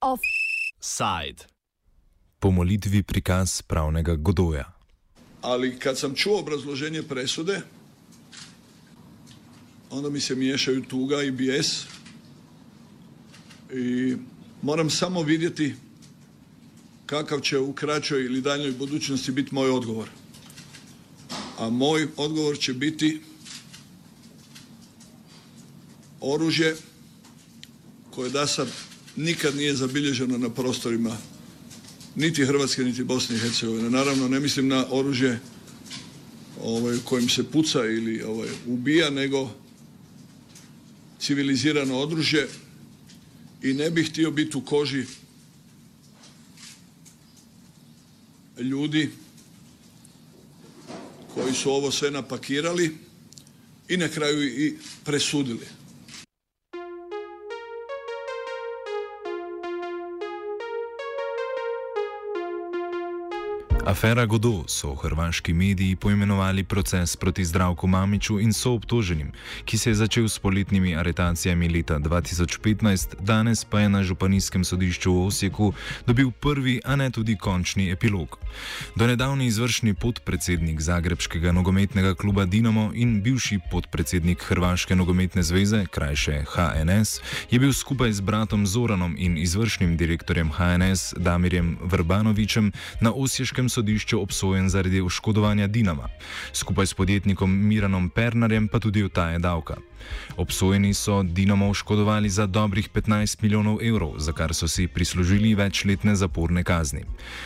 Offside. Po molitvi prikaz pravnega godoja. Ali kad sam čuo obrazloženje presude, onda mi se miješaju tuga i bijes. I moram samo vidjeti kakav će u kraćoj ili daljnjoj budućnosti biti moj odgovor. A moj odgovor će biti oružje koje da sad nikad nije zabilježeno na prostorima niti Hrvatske, niti Bosne i Hercegovine. Naravno, ne mislim na oružje ovaj, kojim se puca ili ovaj, ubija, nego civilizirano oružje i ne bih htio biti u koži ljudi koji su ovo sve napakirali i na kraju i presudili. Afera Godo so hrvaški mediji poimenovali proces proti zdravku Mamiču in so obtoženim, ki se je začel s poletnimi aretacijami leta 2015, danes pa je na županijskem sodišču v Osijeku dobil prvi, a ne tudi končni epilog. Do nedavni izvršni podpredsednik Zagrebskega nogometnega kluba Dinamo in bivši podpredsednik Hrvaške nogometne zveze, krajše HNS, je bil skupaj z bratom Zoranom in izvršnim direktorjem HNS Damirjem Vrbanovičem na Osiješkem sodišču obsojen zaradi oškodovanja Dinama, skupaj s podjetnikom Miranom Pernarjem pa tudi utaje davka. Obsojeni so Dinamo oškodovali za dobrih 15 milijonov evrov, za kar so si prislužili večletne zaporne kazni.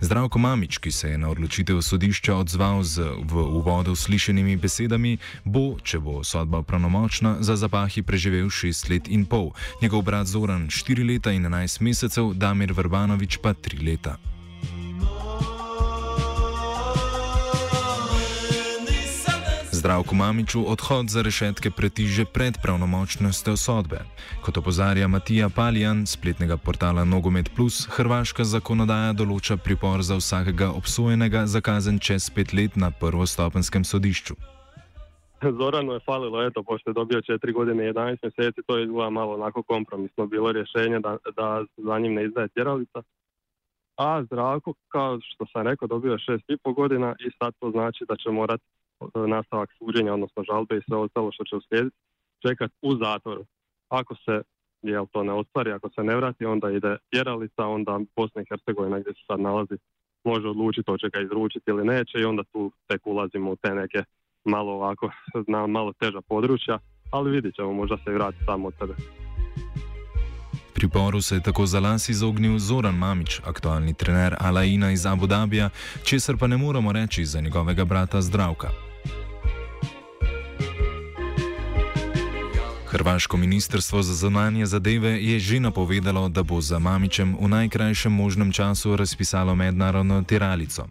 Zdravko Mamič, ki se je na odločitev sodišča odzval z v uvodu slišenimi besedami, bo, če bo sodba pravnomočna, za zapahi preživel 6 let in pol, njegov brat Zoran 4 leta in 11 mesecev, Damir Vrbanovič pa 3 leta. Zdravku Mamiču odhod za rešetke pretiže pred pravnomočnostjo sodbe. Kot opozarja Matija Paljan, spletnega portala Nogomet Plus, hrvaška zakonodaja določa pripor za vsakega obsojenega za kazen čez pet let na prvostopenskem sodišču. Zoranu je falilo, eto, pošto je dobio četiri godine i 11 mjeseci, to je izgleda malo onako kompromisno bilo rješenje da, da za njim ne izdaje tjeralica. A Zdravko, kao što sam rekao, dobio je šest i pol godina i sad to znači da će morati nastavak suđenja, odnosno žalbe i sve ostalo što će uslijediti, čekati u zatvoru. Ako se jel, to ne ostvari, ako se ne vrati, onda ide tjeralica, onda Bosna i Hercegovina gdje se sad nalazi može odlučiti hoće ga izručiti ili neće i onda tu tek ulazimo u te neke malo ovako, na malo teža područja, ali vidit ćemo, možda se vrati samo od sebe. Priporu se je tako za las izognil Zoran Mamič, aktualni trener Alaina iz Abu Dhabija, česar pa ne moremo reči za njegovega brata Zdravka. Hrvaško ministrstvo za zunanje zadeve je že napovedalo, da bo za Mamičem v najkrajšem možnem času razpisalo mednarodno tiralico.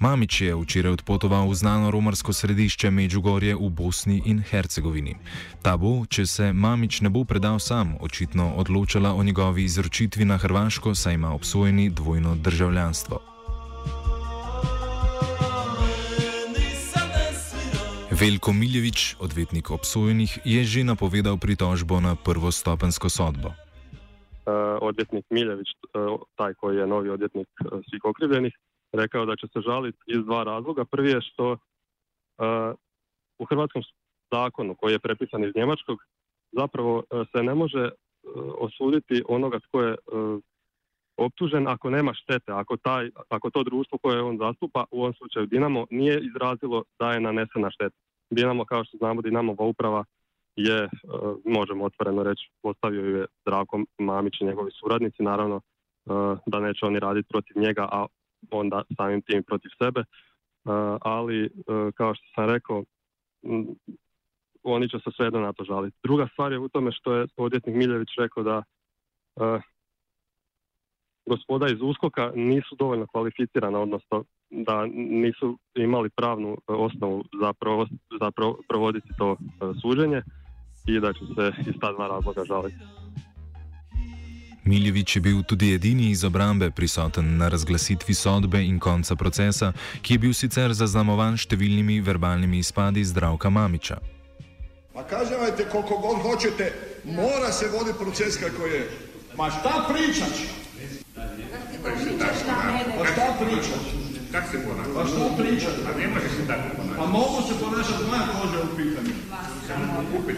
Mamič je včeraj odpotoval v znano romarsko središče Međugorje v Bosni in Hercegovini. Ta bo, če se Mamič ne bo predal sam, očitno odločala o njegovi izročitvi na Hrvaško, saj ima obsojeni dvojno državljanstvo. Veljko Miljevič, odvetnik obsojenih, je že napovedal pritožbo na prvostopensko sodbo. Uh, odvjetnik Miljević, uh, taj koji je novi odvjetnik uh, svih okrivljenih, rekao da će se žaliti iz dva razloga. Prvi je što u hrvatskom zakonu koji je prepisan iz njemačkog zapravo se ne može osuditi onoga tko je optužen ako nema štete, ako, taj, ako to društvo koje on zastupa, u ovom slučaju Dinamo, nije izrazilo da je nanesena šteta. Dinamo, kao što znamo, Dinamova uprava je, e, možemo otvoreno reći, postavio je Zdravko Mamić i njegovi suradnici, naravno e, da neće oni raditi protiv njega, a onda samim tim protiv sebe, e, ali kao što sam rekao, oni će se svejedno na to žaliti. Druga stvar je u tome što je odjetnik Miljević rekao da gospoda iz Uskoka nisu dovoljno kvalificirana, odnosno da nisu imali pravnu e, osnovu za, provo, za pro, provoditi to e, suđenje i da će se iz ta dva razloga žaliti. Miljevič je bil tudi edini iz obrambe prisoten na razglasitvi sodbe in konca procesa, ki je bil sicer zaznamovan številnimi verbalnimi izpadi zdravka Mamiča. Pa kažete, koliko god hočete, mora se voditi proces kako je. Ma šta pričaš? Pa šta pričaš? Kako se ponaša? Pa šta pričaš? A ne može se tako ponašati. Pa mogu se ponašati, moja koža je u pitanju.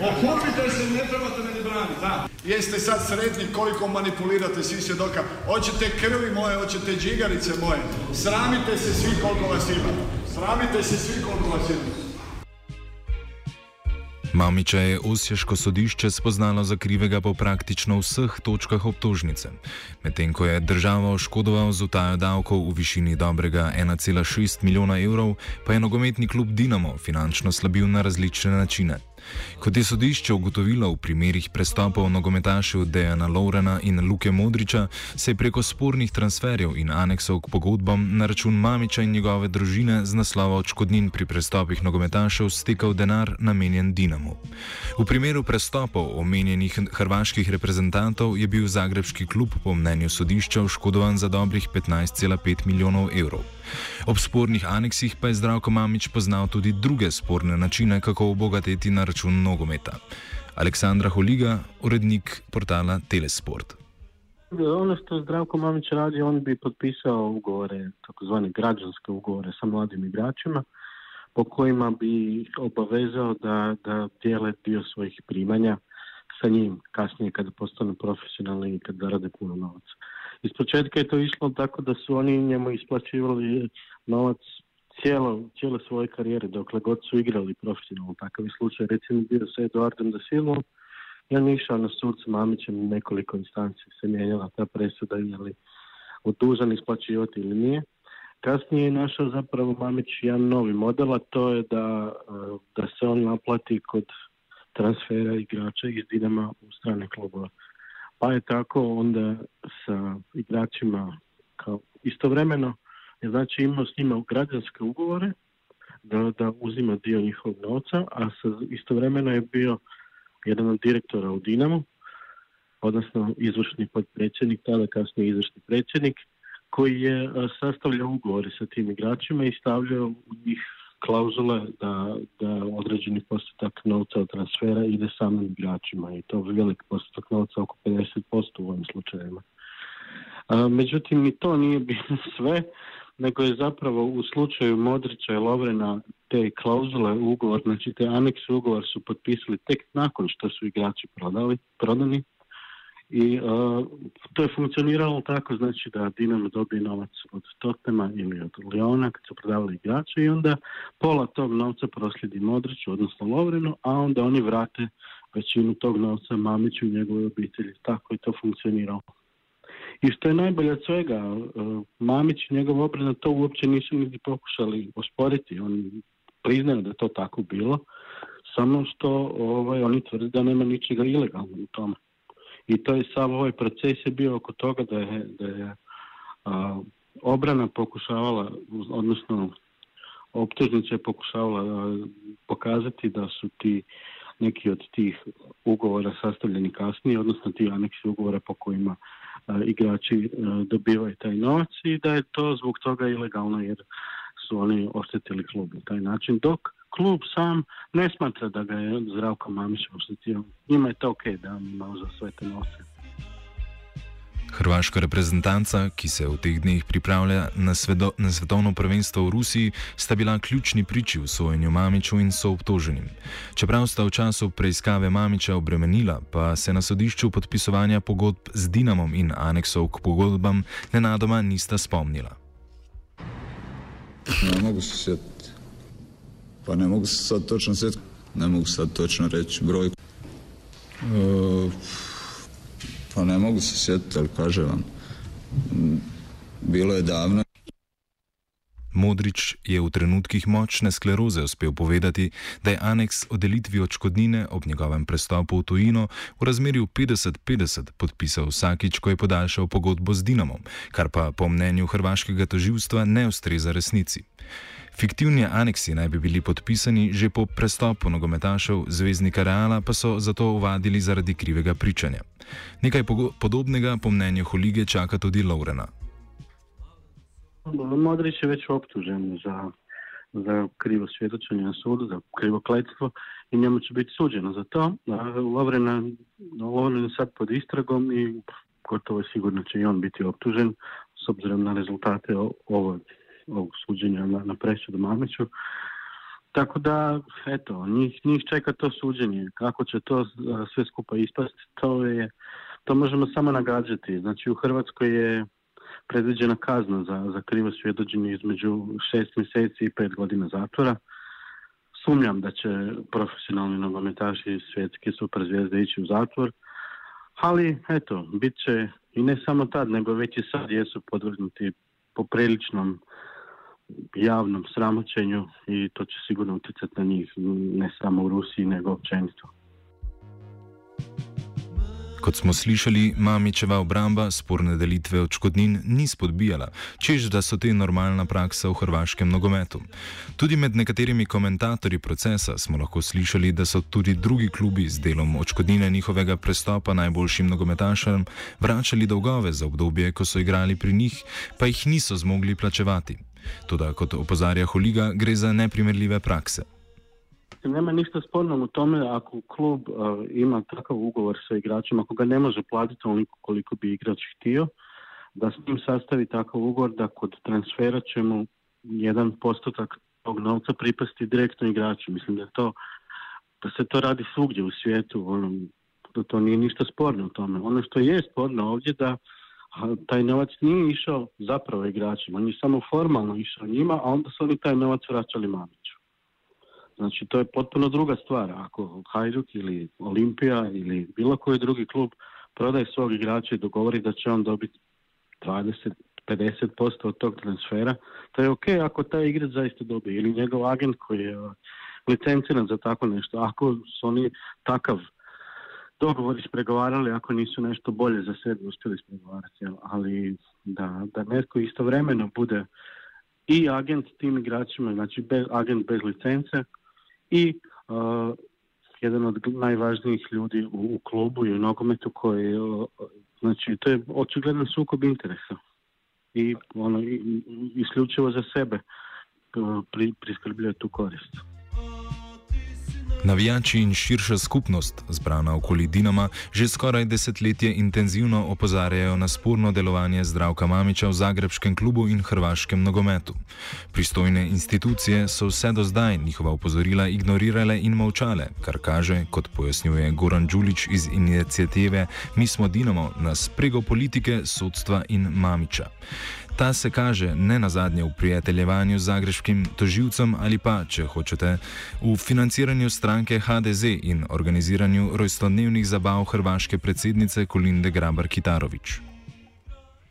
Okupite se, ne trebate me ni braniti, da. Jeste sad sretni koliko manipulirate svi svjedoka. Hoćete krvi moje, hoćete džigarice moje. Sramite se svi koliko vas ima. Sramite se svi koliko vas ima. Mamiča je Osješko sodišče spoznalo za krivega po praktično vseh točkah obtožnice. Medtem ko je država oškodoval z utajo davkov v višini dobrega 1,6 milijona evrov, pa je nogometni klub Dinamo finančno slabil na različne načine. Kot je sodišče ugotovilo v primerih prestopov nogometašev Dejana Lourena in Luke Modriča, se je preko spornih transferjev in aneksov k pogodbam na račun Mamiča in njegove družine z naslova odškodnin pri prestopih nogometašev stekal denar namenjen Dinamu. V primeru prestopov omenjenih hrvaških reprezentantov je bil zagrebski klub po mnenju sodišča oškodovan za dobrih 15,5 milijonov evrov. Ob spornih aneksih pa je Zdravko Mamič poznal tudi druge sporne načine, kako obogatiti na račun nogometa. Aleksandra Holiga, urednik portala Telesport. Ono što Zdravko Mamić radi, on bi potpisao ugovore, takozvane građanske ugovore sa mladim igračima, po kojima bi obavezao da, da dijele dio svojih primanja sa njim kasnije kada postanu profesionalni i kad zarade puno novaca. Iz početka je to išlo tako da su oni njemu isplaćivali novac cijelo, cijele svoje karijere, dokle god su igrali profesionalno. Takav je slučaj recimo bio sa Eduardom da Silvom i on išao na sud s Mamićem nekoliko instanci se mijenjala ta presuda je li dužan isplaćivati ili nije. Kasnije je našao zapravo Mamić jedan novi model, a to je da, da se on naplati kod transfera igrača iz Dinama u strane klubove. Pa je tako onda sa igračima kao istovremeno, znači imao s njima građanske ugovore da, da uzima dio njihovog novca, a sa, istovremeno je bio jedan od direktora u Dinamu, odnosno izvršni podpredsjednik, tada kasnije izvršni predsjednik, koji je sastavljao ugovore sa tim igračima i stavljao u njih klauzule da, da određeni postotak novca od transfera ide samim igračima i to velik postotak novca, oko 50% u ovim slučajevima. Međutim, i to nije bilo sve, nego je zapravo u slučaju Modrića i Lovrena te klauzule ugovor, znači te anekse ugovor su potpisali tek nakon što su igrači prodali, prodani i uh, to je funkcioniralo tako, znači da Dinamo dobije novac od Totema ili od Leona kad su prodavali igrače i onda pola tog novca proslijedi Modriću, odnosno Lovrenu, a onda oni vrate većinu tog novca Mamiću i njegove obitelji. Tako je to funkcioniralo. I što je najbolje od svega, uh, Mamić i njegov obrana to uopće nisu niti pokušali osporiti. Oni priznaju da je to tako bilo, samo što ovaj, oni tvrde da nema ničega ilegalnog u tome i to je sam ovaj proces je bio oko toga da je, da je a, obrana pokušavala, odnosno optužnica je pokušavala a, pokazati da su ti neki od tih ugovora sastavljeni kasnije, odnosno ti aneksi ugovora po kojima a, igrači dobivaju taj novac i da je to zbog toga ilegalno jer su oni oštetili klub na taj način, dok klub sam ne smatra da ga je Zdravko Mamić oštetio. Njima je to ok da imao za sve te nose. Hrvaška reprezentanca, ki se v teh dneh pripravlja na, svedo, na svetovno prvenstvo v Rusiji, sta bila ključni priči v sojenju Mamiču in so obtoženim. Čeprav sta v času preiskave Mamiča obremenila, pa se na sodišču podpisovanja pogodb z Dinamom in aneksov k pogodbam nenadoma nista spomnila. Ne mogu se sjetiti. Pa ne mogu se sad točno sjetiti. Ne mogu sad točno reći brojku. E, pa ne mogu se sjetiti, ali kažem vam. Bilo je davno. Modrič je v trenutkih močne skleroze uspel povedati, da je aneks o delitvi odškodnine ob njegovem prestopu v tujino v razmerju 50-50 podpisal vsakič, ko je podaljšal pogodbo z Dinamom, kar pa po mnenju hrvaškega toživstva ne ustreza resnici. Fiktivni aneksi naj bi bili podpisani že po prestopu nogometašev Zvezdnika Reala, pa so zato uvadili zaradi krivega pričanja. Nekaj podobnega po mnenju Holige čaka tudi Laurena. Modrić je već optužen za, za krivo svjedočenje na sudu, za krivo kletstvo i njemu će biti suđeno za to. Lovrena, Lovren je sad pod istragom i gotovo sigurno će i on biti optužen s obzirom na rezultate ovog, ovog suđenja na, na presudu Mamiću. Tako da, eto, njih, njih čeka to suđenje. Kako će to sve skupa ispasti, to je, to možemo samo nagađati. Znači, u Hrvatskoj je predviđena kazna za, za krivo svjedođenje između šest mjeseci i pet godina zatvora. Sumnjam da će profesionalni nogometaši svjetske super zvijezde ići u zatvor, ali eto, bit će i ne samo tad, nego već i sad jesu podvrgnuti popriličnom javnom sramoćenju i to će sigurno utjecati na njih ne samo u Rusiji, nego općenito. Kot smo slišali, Mamičeva obramba sporne delitve odškodnin ni spodbijala, čež da so te normalna praksa v hrvaškem nogometu. Tudi med nekaterimi komentatorji procesa smo lahko slišali, da so tudi drugi klubi z delom odškodnine njihovega prestopa najboljšim nogometašem vračali dolgove za obdobje, ko so igrali pri njih, pa jih niso zmogli plačevati. Tudi kot opozarja Holiga, gre za neprimerljive prakse. nema ništa sporno u tome ako klub uh, ima takav ugovor sa igračima, ako ga ne može platiti onoliko koliko bi igrač htio, da s njim sastavi takav ugovor da kod transfera će mu jedan postotak tog novca pripasti direktno igraču. Mislim da to da se to radi svugdje u svijetu, ono, da to nije ništa sporno u tome. Ono što je sporno ovdje da taj novac nije išao zapravo igračima, on je samo formalno išao njima, a onda su oni taj novac vraćali Mamiću. Znači to je potpuno druga stvar. Ako Hajduk ili Olimpija ili bilo koji drugi klub prodaje svog igrača i dogovori da će on dobiti 20, 50% od tog transfera, to je ok ako taj igrač zaista dobije. Ili njegov agent koji je uh, licenciran za tako nešto. Ako su oni takav dogovor ispregovarali, ako nisu nešto bolje za sebe uspjeli ispregovarati. Ali da, da netko istovremeno bude i agent tim igračima, znači bez, agent bez licence, i uh, jedan od najvažnijih ljudi u, u klubu i u nogometu koji uh, znači to je očigledan sukob interesa i ono isključivo za sebe uh, pri, priskrbljuje tu korist. Navijači in širša skupnost, zbrana okoli Dinama, že skoraj desetletje intenzivno opozarjajo na sporno delovanje zdravka Mamiča v zagrebskem klubu in hrvaškem nogometu. Pristojne institucije so vse do zdaj njihova opozorila ignorirale in molčale, kar kaže, kot pojasnjuje Goran Đulič iz inicijative Mi smo Dinamo, na sprego politike, sodstva in Mamiča. Ta se kaže ne na zadnje v prijateljevanju z zagrebskim toživcem ali pa, če hočete, v financiranju stranke HDZ in organiziranju rojstodnevnih zabav hrvaške predsednice Kolinde Grabar Kitarović.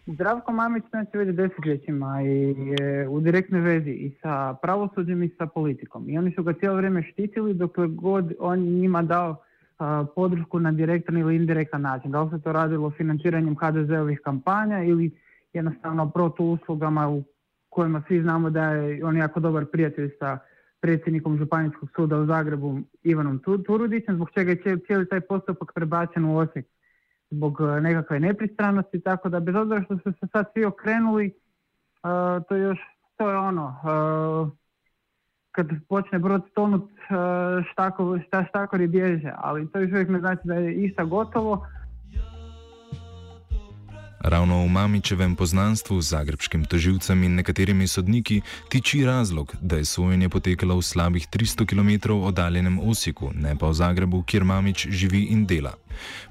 Zdravko Mamić nas je već desetljećima i je u direktnoj vezi i sa pravosuđem i sa politikom. I oni su ga cijelo vrijeme štitili dokle god on njima dao a, podršku na direktan ili indirektan način. Da li se to radilo financiranjem HDZ-ovih kampanja ili jednostavno protuuslugama u kojima svi znamo da je on jako dobar prijatelj sa predsjednikom Županijskog suda u Zagrebu Ivanom Turudićem, zbog čega je cijeli taj postupak prebačen u Osijek zbog e, nekakve nepristranosti, tako da bez obzira što su se sad svi okrenuli, uh, to još, to je ono, uh, kad počne brod tonut, uh, šta štakori bježe, ali to još uvijek ne znači da je išta gotovo, Ravno v Mamičevem poznanstvu z zagrebskim toživcem in nekaterimi sodniki tiči razlog, da je sojenje potekalo v slabih 300 km oddaljenem Osiku, ne pa v Zagrebu, kjer Mamič živi in dela.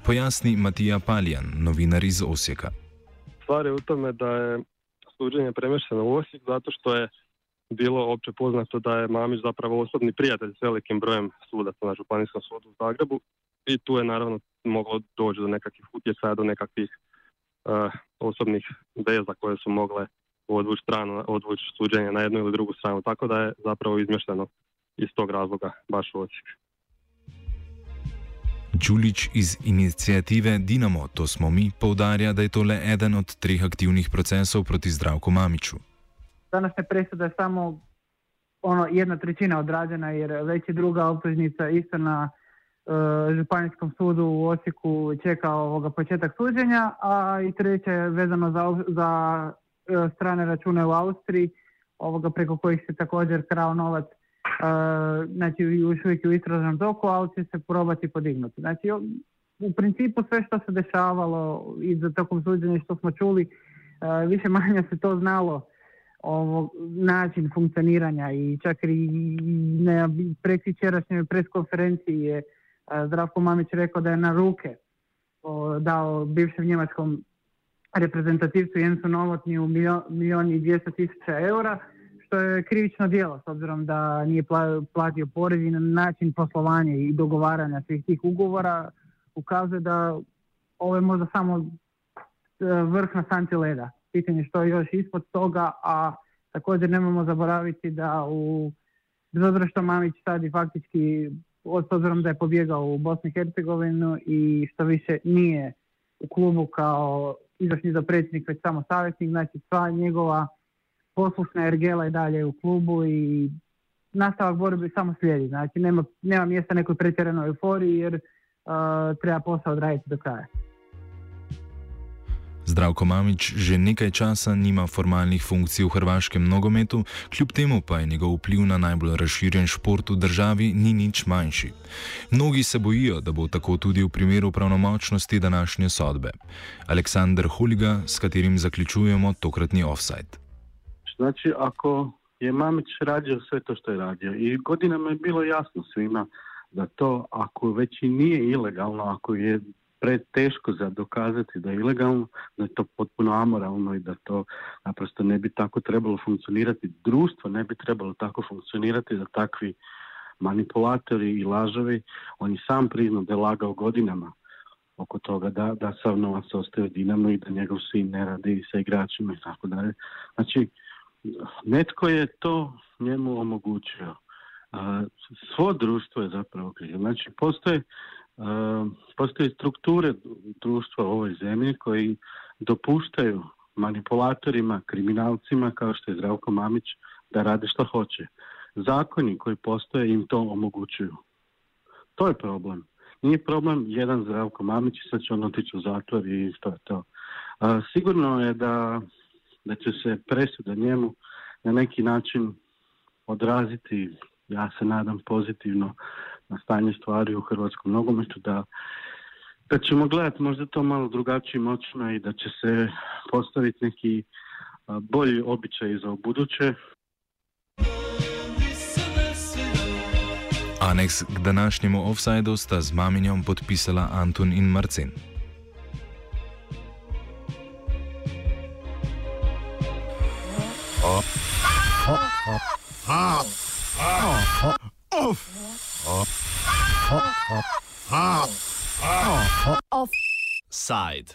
Pojasni Matija Paljan, novinar iz Osijeka. Stvar je u tome da je suđenje premješteno u Osijek zato što je bilo opće poznato da je Mamić zapravo osobni prijatelj s velikim brojem sudaca na Županijskom sudu u Zagrebu i tu je naravno moglo doći do nekakvih utjecaja, do nekakvih osobnih veza koje su mogle odvući stranu, odvući suđenje na jednu ili drugu stranu, tako da je zapravo izmješteno iz tog razloga baš u Osijek. Đulić iz inicijative Dinamo, to smo mi, poudarja, da je to le eden od treh aktivnih procesov proti zdravku Mamiću. Današnja presuda je samo ono, jedna trećina odrađena jer već je druga optužnica isto na Županijskom sudu u Osijeku čeka ovoga početak suđenja, a i treće je vezano za, za strane račune u Austriji, ovoga preko kojih se također krao novac znači još uvijek u istražnom toku, ali će se probati podignuti. Znači, u principu sve što se dešavalo i za tokom suđenja što smo čuli, više manje se to znalo ovo, način funkcioniranja i čak i na prekvičerašnjoj preskonferenciji je Zdravko Mamić rekao da je na ruke dao bivšem njemačkom reprezentativcu Jensu Novotniju milijon i dvjesto tisuća eura, što je krivično djelo s obzirom da nije platio porez i na način poslovanja i dogovaranja svih tih ugovora ukazuje da ovo je možda samo e, vrh na santi leda. Pitanje što je još ispod toga, a također nemojmo zaboraviti da u bez obzira što Mamić sad i faktički s obzirom da je pobjegao u Bosnu i Hercegovinu i što više nije u klubu kao izvršni za predsjednik, već samo savjetnik, znači sva njegova poslušna ergela i dalje u klubu i nastavak borbe samo slijedi. Znači nema, nema mjesta nekoj pretjeranoj euforiji jer treba posao odraditi do kraja. Zdravko Mamič že nekaj časa nima formalnih funkcij v hrvaškem nogometu, kljub temu pa je njegov vpliv na najbolj razširjen šport v državi ni nič manjši. Mnogi se bojijo, da bo tako tudi v primeru pravnomočnosti današnje sodbe. Aleksandr Huliga, s katerim zaključujemo tokratni offside. Znači, ako je Mamić radio sve to što je radio i godinama je bilo jasno svima da to ako već i nije ilegalno, ako je preteško za dokazati da je ilegalno, da je to potpuno amoralno i da to naprosto ne bi tako trebalo funkcionirati. Društvo ne bi trebalo tako funkcionirati da takvi manipulatori i lažovi, on je sam priznao da je lagao godinama oko toga da, da sav novac ostaje Dinamo i da njegov sin ne radi sa igračima i tako dalje. Znači, netko je to njemu omogućio. Svo društvo je zapravo krivo. Znači, postoje postoje strukture društva u ovoj zemlji koji dopuštaju manipulatorima, kriminalcima kao što je Zdravko Mamić da rade što hoće. Zakoni koji postoje im to omogućuju. To je problem. Nije problem jedan Zdravko Mamić i sad će on otići u zatvor i to je to. sigurno je da, da će se presuda njemu na neki način odraziti, ja se nadam pozitivno, na stanje stvari u hrvatskom nogometu, da, da ćemo gledati možda to malo drugačijim očima i da će se postaviti neki bolji običaj za buduće. Aneks k današnjemu offsajdu sta z maminjom podpisala Anton in Marcin. Oh. Oh. Oh. Oh. Oh. Offside.